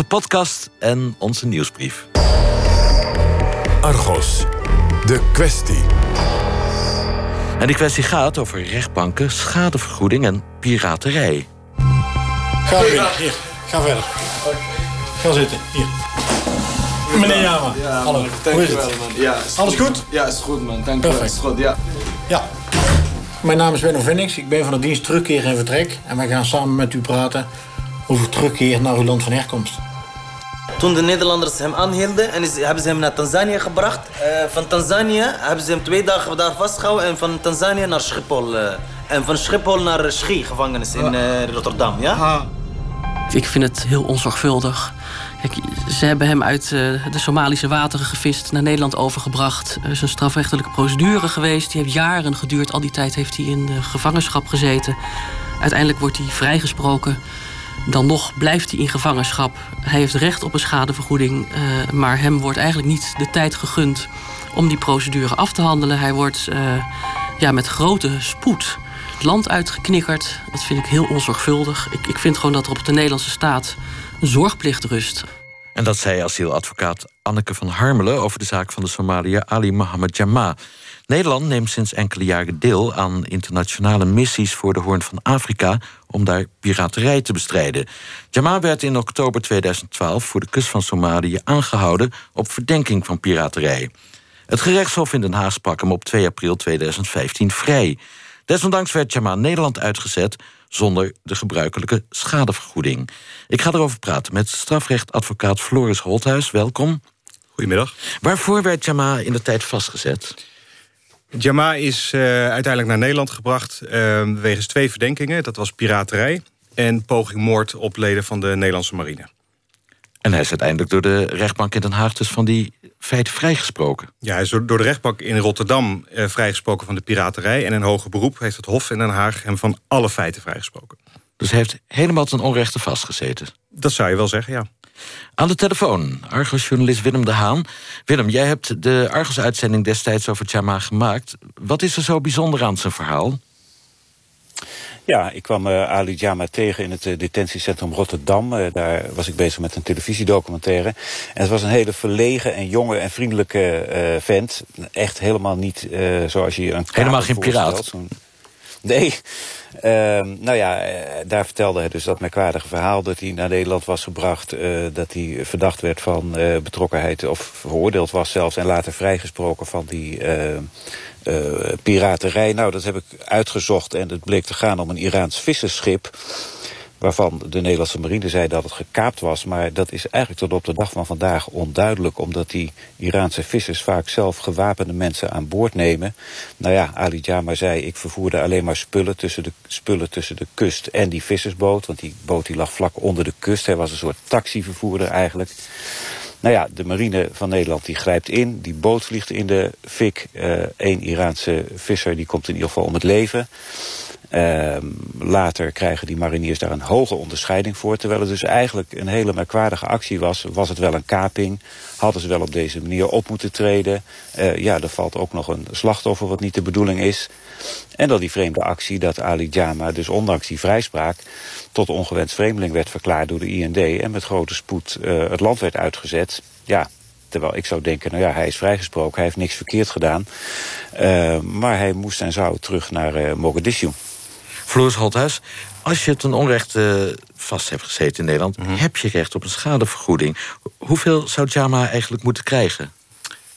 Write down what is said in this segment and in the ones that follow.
onze podcast en onze nieuwsbrief. Argos, de kwestie. En die kwestie gaat over rechtbanken, schadevergoeding en piraterij. Ga verder. Hier, ga verder. Ga zitten. Hier. Meneer Jama, hallo. Hoe is het? Ja, Alles goed? Ja, is goed man. Dank je wel. Perfect. Is goed, ja. Ja. Mijn naam is Benno Vinnix. Ik ben van de dienst terugkeer en vertrek. En wij gaan samen met u praten over terugkeer naar uw land van herkomst. Toen de Nederlanders hem aanhielden en is, hebben ze hem naar Tanzania gebracht. Eh, van Tanzanië hebben ze hem twee dagen daar vastgehouden en van Tanzanië naar Schiphol. eh, en van Schiphol naar Schie, gevangenis in eh, Rotterdam, ja? Ik vind het heel onzorgvuldig. Kijk, ze hebben hem uit eh, de Somalische wateren gevist, naar Nederland overgebracht. Er is een strafrechtelijke procedure geweest. Die heeft jaren geduurd. Al die tijd heeft hij in de gevangenschap gezeten. Uiteindelijk wordt hij vrijgesproken. Dan nog blijft hij in gevangenschap. Hij heeft recht op een schadevergoeding. eh, maar hem wordt eigenlijk niet de tijd gegund om die procedure af te handelen. Hij wordt eh, ja, met grote spoed het land uitgeknikkerd. Dat vind ik heel onzorgvuldig. Ik, ik vind gewoon dat er op de Nederlandse staat een zorgplicht rust. En dat zei asieladvocaat Anneke van Harmelen over de zaak van de Somaliër Ali Mohammed Jama. Nederland neemt sinds enkele jaren deel aan internationale missies voor de Hoorn van Afrika om daar piraterij te bestrijden. Jama werd in oktober 2012 voor de kust van Somalië aangehouden op verdenking van piraterij. Het gerechtshof in Den Haag sprak hem op 2 april 2015 vrij. Desondanks werd Jama Nederland uitgezet zonder de gebruikelijke schadevergoeding. Ik ga erover praten met strafrechtadvocaat Floris Holthuis. Welkom. Goedemiddag. Waarvoor werd Jama in de tijd vastgezet? Jama is eh, uiteindelijk naar Nederland gebracht eh, wegens twee verdenkingen. Dat was piraterij en poging moord op leden van de Nederlandse marine. En hij is uiteindelijk door de rechtbank in Den Haag dus van die feiten vrijgesproken. Ja, hij is door de rechtbank in Rotterdam eh, vrijgesproken van de piraterij... en in hoger beroep heeft het Hof in Den Haag hem van alle feiten vrijgesproken. Dus hij heeft helemaal ten onrechte vastgezeten. Dat zou je wel zeggen, ja. Aan de telefoon, Argos-journalist Willem de Haan. Willem, jij hebt de Argos-uitzending destijds over Jama gemaakt. Wat is er zo bijzonder aan zijn verhaal? Ja, ik kwam eh, Ali Jama tegen in het eh, detentiecentrum Rotterdam. Eh, daar was ik bezig met een televisiedocumentaire. En het was een hele verlegen en jonge en vriendelijke vent. Echt helemaal niet zoals je een Helemaal geen piraat? Nee. Ehm, nou ja, eh, daar vertelde hij dus dat merkwaardige verhaal... dat hij naar Nederland was gebracht... eh, dat hij verdacht werd van eh, betrokkenheid... of veroordeeld was zelfs... en later vrijgesproken van die piraterij. Nou, dat heb ik uitgezocht en het bleek te gaan om een Iraans vissersschip... waarvan de Nederlandse marine zei dat het gekaapt was. Maar dat is eigenlijk tot op de dag van vandaag onduidelijk... omdat die Iraanse vissers vaak zelf gewapende mensen aan boord nemen. Nou ja, Ali Jama zei, ik vervoerde alleen maar spullen tussen, de, spullen tussen de kust en die vissersboot. Want die boot die lag vlak onder de kust. Hij was een soort taxivervoerder eigenlijk. Nou ja, de marine van Nederland die grijpt in. Die boot vliegt in de fik. Eén Iraanse visser die komt in ieder geval om het leven. Ehm, later krijgen die mariniers daar een hoge onderscheiding voor. Terwijl het dus eigenlijk een hele merkwaardige actie was. Was het wel een kaping? Hadden ze wel op deze manier op moeten treden? Eh, ja, er valt ook nog een slachtoffer wat niet de bedoeling is. En dan die vreemde actie dat Ali Jama dus ondanks die vrijspraak... tot ongewenst vreemdeling werd verklaard door de IND... en met grote spoed eh, het land werd uitgezet. Ja, terwijl ik zou denken, nou ja, hij is vrijgesproken... hij heeft niks verkeerd gedaan. Eh, maar hij moest en zou terug naar eh, Mogadishu. Floris Holthuis, als je ten onrechte vast hebt gezeten in Nederland... Mhm. heb je recht op een schadevergoeding. Hoeveel zou Jama eigenlijk moeten krijgen?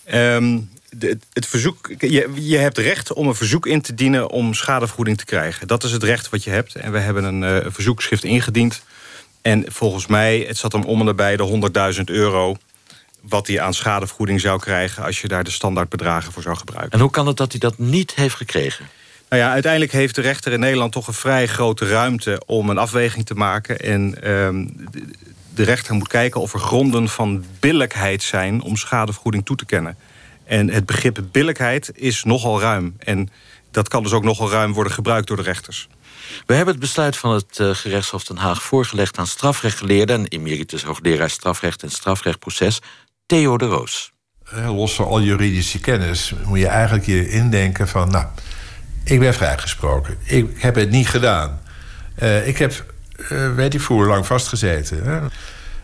Ehm, de- het verzoek, je, je hebt recht om een verzoek in te dienen om schadevergoeding te krijgen. Dat is het recht wat je hebt. En we hebben een eh, verzoekschrift ingediend. En volgens mij, het zat hem om en nabij de 100.000 euro... wat hij aan schadevergoeding zou krijgen... als je daar de standaardbedragen voor zou gebruiken. En hoe kan het dat hij dat niet heeft gekregen? Nou ja, uiteindelijk heeft de rechter in Nederland toch een vrij grote ruimte... om een afweging te maken. En ehm, de- rechter moet kijken of er gronden van billijkheid zijn... om schadevergoeding toe te kennen. En het begrip billijkheid is nogal ruim. En dat kan dus ook nogal ruim worden gebruikt door de rechters. We hebben het besluit van het eh, gerechtshof Den Haag voorgelegd aan strafrechtgeleerde en emeritus hoogleraar strafrecht en strafrechtproces Theo de Roos. Los van al juridische kennis moet je eigenlijk je indenken van... nou, ik ben vrijgesproken. Ik heb het niet gedaan. Eh, ik heb, eh, weet ik voor lang vastgezeten.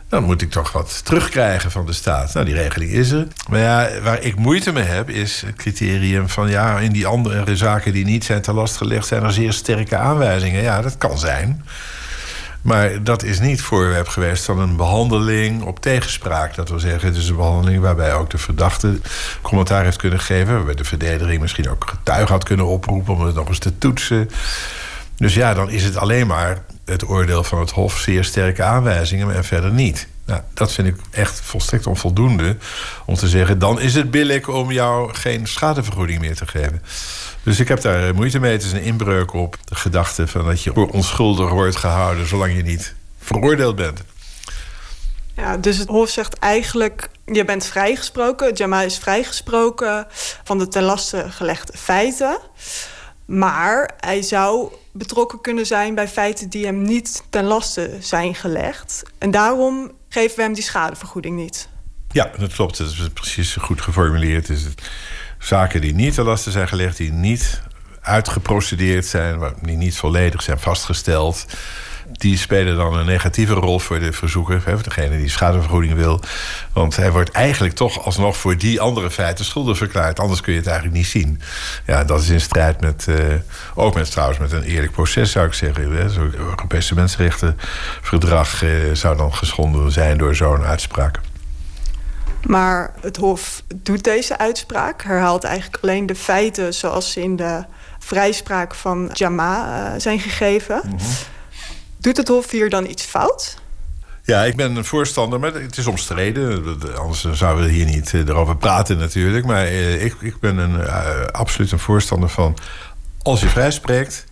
Dan moet ik toch wat terugkrijgen van de staat. Nou, die regeling is er. Maar ja, waar ik moeite mee heb, is het criterium van... ja, in die andere zaken die niet zijn te last gelegd... zijn er zeer sterke aanwijzingen. Ja, dat kan zijn. Maar dat is niet voorwerp geweest van een behandeling op tegenspraak. Dat wil zeggen, het is een behandeling waarbij ook de verdachte commentaar heeft kunnen geven. Waarbij de verdediging misschien ook getuigen had kunnen oproepen om het nog eens te toetsen. Dus ja, dan is het alleen maar het oordeel van het Hof zeer sterke aanwijzingen en verder niet. Nou, dat vind ik echt volstrekt onvoldoende om te zeggen... dan is het billig om jou geen schadevergoeding meer te geven. Dus ik heb daar moeite mee. Het is een inbreuk op de gedachte van dat je onschuldig wordt gehouden... zolang je niet veroordeeld bent. Ja, dus het Hof zegt eigenlijk, je bent vrijgesproken. Jamal is vrijgesproken van de ten laste gelegde feiten. Maar hij zou betrokken kunnen zijn bij feiten die hem niet ten laste zijn gelegd. En daarom geven we hem die schadevergoeding niet. Ja, dat klopt. Dat is precies goed geformuleerd. Is het zaken die niet ten laste zijn gelegd, die niet uitgeprocedeerd zijn, die niet volledig zijn vastgesteld die spelen dan een negatieve rol voor de verzoeker, hè, degene die schadevergoeding wil. Want hij wordt eigenlijk toch alsnog voor die andere feiten schuldig verklaard. Anders kun je het eigenlijk niet zien. Ja, dat is in strijd met, uh, ook met trouwens met een eerlijk proces, zou ik zeggen. Het Europese Mensenrechtenverdrag uh, zou dan geschonden zijn door zo'n uitspraak. Maar het Hof doet deze uitspraak, herhaalt eigenlijk alleen de feiten zoals ze in de vrijspraak van Jama uh, zijn gegeven. Mm -hmm. Doet het Hof hier dan iets fout? Ja, ik ben een voorstander, maar het is omstreden. Anders zouden we hier niet eh, erover praten natuurlijk. Maar eh, ik, ik ben een, uh, absoluut een voorstander van... als je vrijspreekt,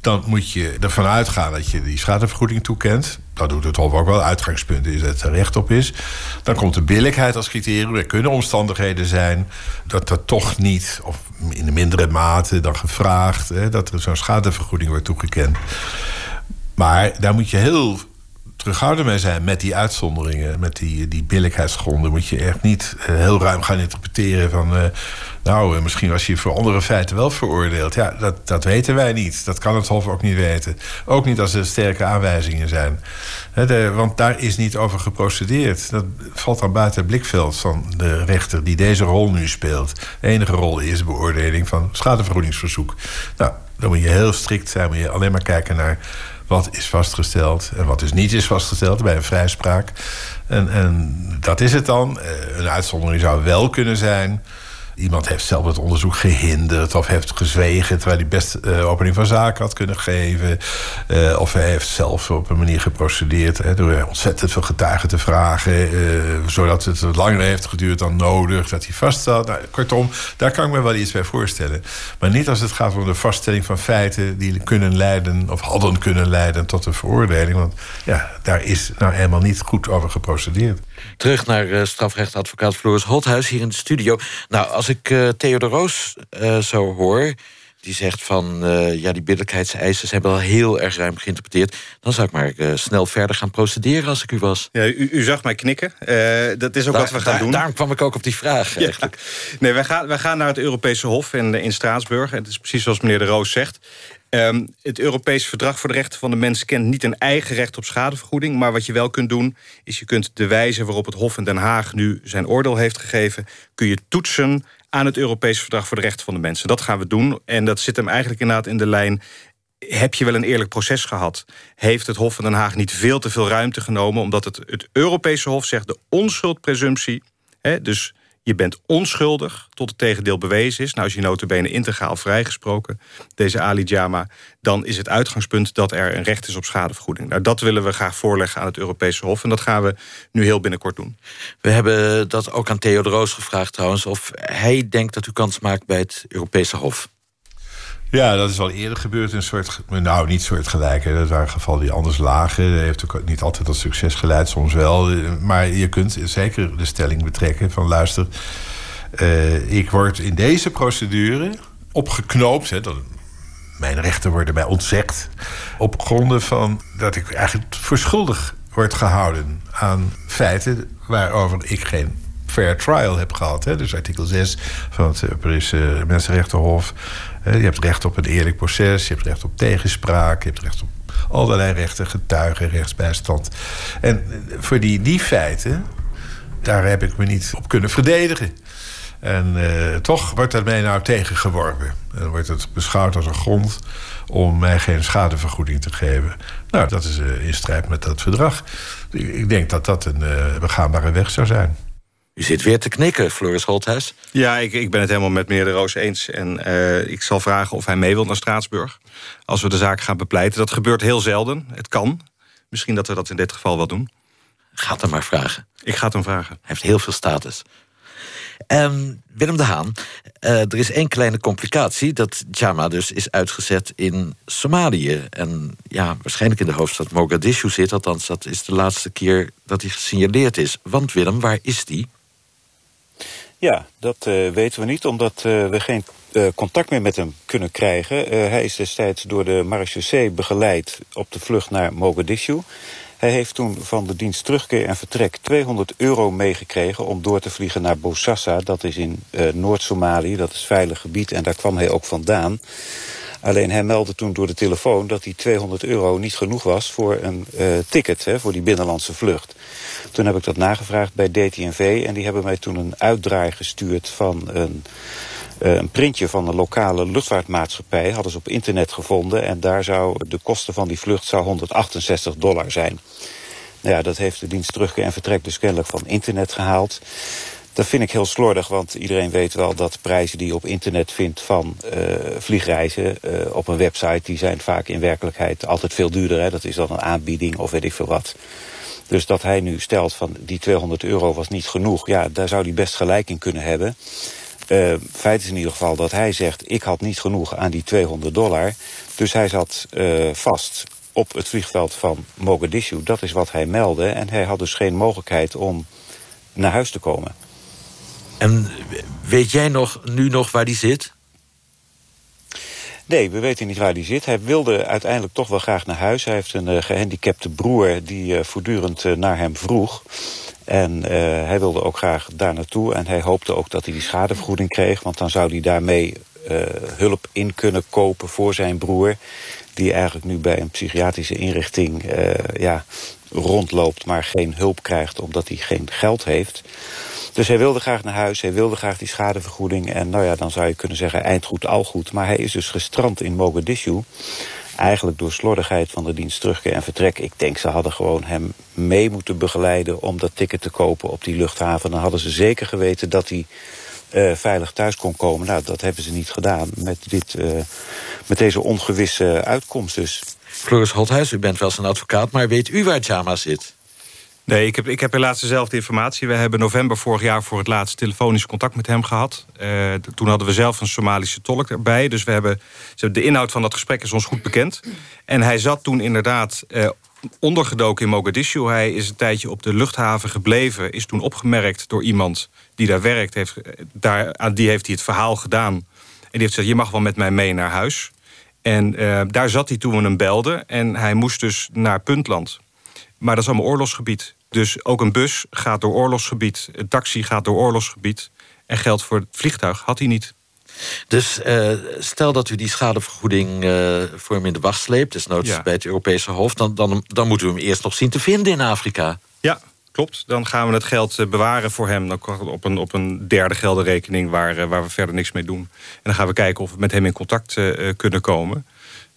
dan moet je ervan uitgaan dat je die schadevergoeding toekent. Dat doet het Hof ook wel. Uitgangspunt is dat er recht op is. Dan komt de billijkheid als criterium. Er kunnen omstandigheden zijn dat er toch niet, of in mindere mate dan gevraagd... Hè, dat er zo'n schadevergoeding wordt toegekend. Maar daar moet je heel terughouden mee zijn met die uitzonderingen, met die, die billijkheidsgronden. Moet je echt niet uh, heel ruim gaan interpreteren van. Uh, nou, uh, misschien was je voor andere feiten wel veroordeeld. Ja, dat, dat weten wij niet. Dat kan het Hof ook niet weten. Ook niet als er sterke aanwijzingen zijn. Want daar is niet over geprocedeerd. Dat valt dan buiten het blikveld van de rechter die deze rol nu speelt. De enige rol is beoordeling van schadevergoedingsverzoek. Nou, dan moet je heel strikt zijn. Moet je alleen maar kijken naar wat is vastgesteld en wat dus niet is vastgesteld bij een vrijspraak. En, en dat is het dan. Eh, een uitzondering zou wel kunnen zijn iemand heeft zelf het onderzoek gehinderd of heeft gezwegen terwijl hij best uh, opening van zaken had kunnen geven. Uh, of hij heeft zelf op een manier geprocedeerd hè, door ontzettend veel getuigen te vragen, uh, zodat het langer heeft geduurd dan nodig, dat hij vast. Nou, kortom, daar kan ik me wel iets bij voorstellen. Maar niet als het gaat om de vaststelling van feiten die kunnen leiden of hadden kunnen leiden tot een veroordeling. Want ja, daar is nou helemaal niet goed over geprocedeerd. Terug naar strafrechtadvocaat Floris Holthuis hier in de studio. Nou, als ik uh, Theo de Roos uh, zo hoor... die zegt van, ja, die billijkheidseisen... hebben al heel erg ruim geïnterpreteerd... dan zou ik maar snel verder gaan procederen als ik u was. Ja, u, u zag mij knikken. dat is ook daar, wat we gaan daar, doen. Daarom kwam ik ook op die vraag eigenlijk. Ja. Nee, wij gaan, wij gaan naar het Europese Hof in, in Straatsburg. Het is precies zoals meneer de Roos zegt. Um, het Europees Verdrag voor de Rechten van de Mens kent niet een eigen recht op schadevergoeding. Maar wat je wel kunt doen, is je kunt de wijze waarop het Hof in Den Haag nu zijn oordeel heeft gegeven, kun je toetsen aan het Europees Verdrag voor de Rechten van de Mensen. Dat gaan we doen. En dat zit hem eigenlijk inderdaad in de lijn. Heb je wel een eerlijk proces gehad? Heeft het Hof van Den Haag niet veel te veel ruimte genomen? Omdat het, het Europese Hof zegt de onschuldpresumptie. Hè, dus je bent onschuldig tot het tegendeel bewezen is. Nou, als je notabene integraal vrijgesproken, deze Ali Jama... dan is het uitgangspunt dat er een recht is op schadevergoeding. Nou, dat willen we graag voorleggen aan het Europese Hof. En dat gaan we nu heel binnenkort doen. We hebben dat ook aan Theo de Roos gevraagd trouwens... of hij denkt dat u kans maakt bij het Europese Hof. Ja, dat is al eerder gebeurd. Een soort, nou, niet soortgelijk. Hè. Dat waren gevallen die anders lagen. Dat heeft ook niet altijd tot succes geleid, soms wel. Maar je kunt zeker de stelling betrekken van... luister, uh, ik word in deze procedure opgeknoopt... Hè, dat, mijn rechten worden mij ontzegd... op gronden van dat ik eigenlijk voor schuldig word gehouden... aan feiten waarover ik geen fair trial hebt gehad. Hè? Dus artikel 6 van het Europese Mensenrechtenhof. je hebt recht op een eerlijk proces, je hebt recht op tegenspraak, je hebt recht op allerlei rechten, getuigen, rechtsbijstand. En voor die, die feiten, daar heb ik me niet op kunnen verdedigen. En toch wordt dat mij nou tegengeworpen. En dan wordt het beschouwd als een grond om mij geen schadevergoeding te geven. Nou, dat is in strijd met dat verdrag. Ik denk dat dat een uh, begaanbare weg zou zijn. U zit weer te knikken, Floris Holthuis. Ja, ik, ik ben het helemaal met meneer De Roos eens. En uh, ik zal vragen of hij mee wil naar Straatsburg. Als we de zaak gaan bepleiten. Dat gebeurt heel zelden. Het kan. Misschien dat we dat in dit geval wel doen. Gaat hem maar vragen. Ik ga het hem vragen. Hij heeft heel veel status. Um, Willem de Haan, uh, er is één kleine complicatie... dat Jama dus is uitgezet in Somalië. En ja, waarschijnlijk in de hoofdstad Mogadishu zit. Althans, dat is de laatste keer dat hij gesignaleerd is. Want Willem, waar is die? Ja, dat uh, weten we niet, omdat uh, we geen uh, contact meer met hem kunnen krijgen. hij is destijds door de marechaussee begeleid op de vlucht naar Mogadishu. Hij heeft toen van de dienst terugkeer en vertrek 200 euro meegekregen... om door te vliegen naar Bosassa, dat is in Noord-Somalië. Dat is veilig gebied en daar kwam hij ook vandaan. Alleen hij meldde toen door de telefoon dat die 200 euro niet genoeg was... voor een ticket, hè, voor die binnenlandse vlucht. Toen heb ik dat nagevraagd bij DTNV en die hebben mij toen een uitdraai gestuurd van een, eh, een printje van een lokale luchtvaartmaatschappij. Hadden ze op internet gevonden en daar zou de kosten van die vlucht zou 168 dollar zijn. Nou ja, dat heeft de dienst terugkeer en vertrek dus kennelijk van internet gehaald. Dat vind ik heel slordig, want iedereen weet wel dat prijzen die je op internet vindt van uh, vliegreizen uh, op een website, die zijn vaak in werkelijkheid altijd veel duurder. Hè? Dat is dan een aanbieding of weet ik veel wat. Dus dat hij nu stelt van die 200 euro was niet genoeg... ja, daar zou hij best gelijk in kunnen hebben. Uh, feit is in ieder geval dat hij zegt... ik had niet genoeg aan die 200 dollar. Dus hij zat vast op het vliegveld van Mogadishu. Dat is wat hij meldde. En hij had dus geen mogelijkheid om naar huis te komen. En weet jij nog, nu nog waar die zit? Nee, we weten niet waar hij zit. Hij wilde uiteindelijk toch wel graag naar huis. Hij heeft een uh, gehandicapte broer die uh, voortdurend uh, naar hem vroeg. En hij wilde ook graag daar naartoe. En hij hoopte ook dat hij die schadevergoeding kreeg. Want dan zou hij daarmee hulp in kunnen kopen voor zijn broer. Die eigenlijk nu bij een psychiatrische inrichting ja, rondloopt... maar geen hulp krijgt omdat hij geen geld heeft. Dus hij wilde graag naar huis, hij wilde graag die schadevergoeding. En nou ja, dan zou je kunnen zeggen eind goed, al goed. Maar hij is dus gestrand in Mogadishu. Eigenlijk door slordigheid van de dienst terugkeer en vertrek. Ik denk ze hadden gewoon hem mee moeten begeleiden... om dat ticket te kopen op die luchthaven. Dan hadden ze zeker geweten dat hij uh, veilig thuis kon komen. Nou, dat hebben ze niet gedaan met, dit, uh, met deze ongewisse uitkomst dus. Floris Holthuis, u bent wel zijn advocaat... maar weet u waar Jama zit? Nee, ik heb, ik heb helaas dezelfde informatie. We hebben november vorig jaar voor het laatst telefonisch contact met hem gehad. Uh, toen hadden we zelf een Somalische tolk erbij. Dus we hebben, de inhoud van dat gesprek is ons goed bekend. En hij zat toen inderdaad uh, ondergedoken in Mogadishu. Hij is een tijdje op de luchthaven gebleven. Is toen opgemerkt door iemand die daar werkt. Heeft, eh, daar, aan die heeft hij het verhaal gedaan. En die heeft gezegd, je mag wel met mij mee naar huis. En uh, daar zat hij toen we hem belden. En hij moest dus naar Puntland. Maar dat is allemaal oorlogsgebied. Dus ook een bus gaat door oorlogsgebied. Een taxi gaat door oorlogsgebied. En geld voor het vliegtuig had hij niet. Dus uh, stel dat u die schadevergoeding uh, voor hem in de wacht sleept... desnoods ja. bij het Europese Hof... Dan, dan, dan moeten we hem eerst nog zien te vinden in Afrika. Ja, klopt. Dan gaan we het geld uh, bewaren voor hem. Dan op een, op een derde geldenrekening waar, waar we verder niks mee doen. En dan gaan we kijken of we met hem in contact kunnen komen.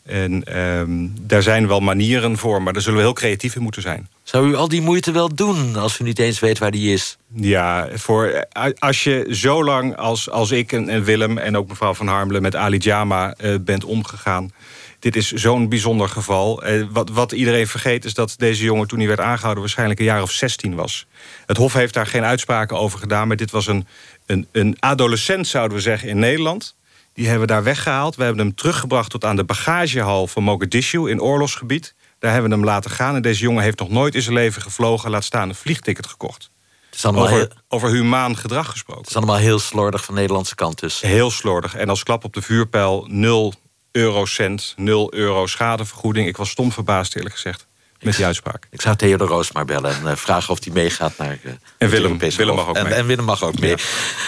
En um, daar zijn wel manieren voor, maar daar zullen we heel creatief in moeten zijn. Zou u al die moeite wel doen als u niet eens weet waar die is? Ja, voor, als je zo lang als, als ik en, en Willem en ook mevrouw Van Harmelen... met Ali Jama uh, bent omgegaan... Dit is zo'n bijzonder geval. Uh, wat, wat iedereen vergeet is dat deze jongen toen hij werd aangehouden... waarschijnlijk een jaar of 16 was. Het Hof heeft daar geen uitspraken over gedaan... maar dit was een, een, een adolescent, zouden we zeggen, in Nederland... Die hebben we daar weggehaald. We hebben hem teruggebracht tot aan de bagagehal van Mogadishu in oorlogsgebied. Daar hebben we hem laten gaan. En deze jongen heeft nog nooit in zijn leven gevlogen... laat staan een vliegticket gekocht. Het is over, heel... over humaan gedrag gesproken. Het is allemaal heel slordig van de Nederlandse kant dus. Heel slordig. En als klap op de vuurpijl 0 eurocent, 0 euro schadevergoeding. Ik was stom verbaasd eerlijk gezegd. Met die uitspraak. Ik zou Theo de Roos maar bellen en uh, vragen of hij meegaat naar uh, en Willem, Willem mag ook en, mee. En Willem mag ook mee. Ja.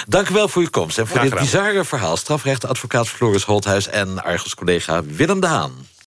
Dank u wel voor uw komst en voor dit bizarre verhaal. Strafrechtadvocaat Floris Holthuis en Argos-collega Willem de Haan.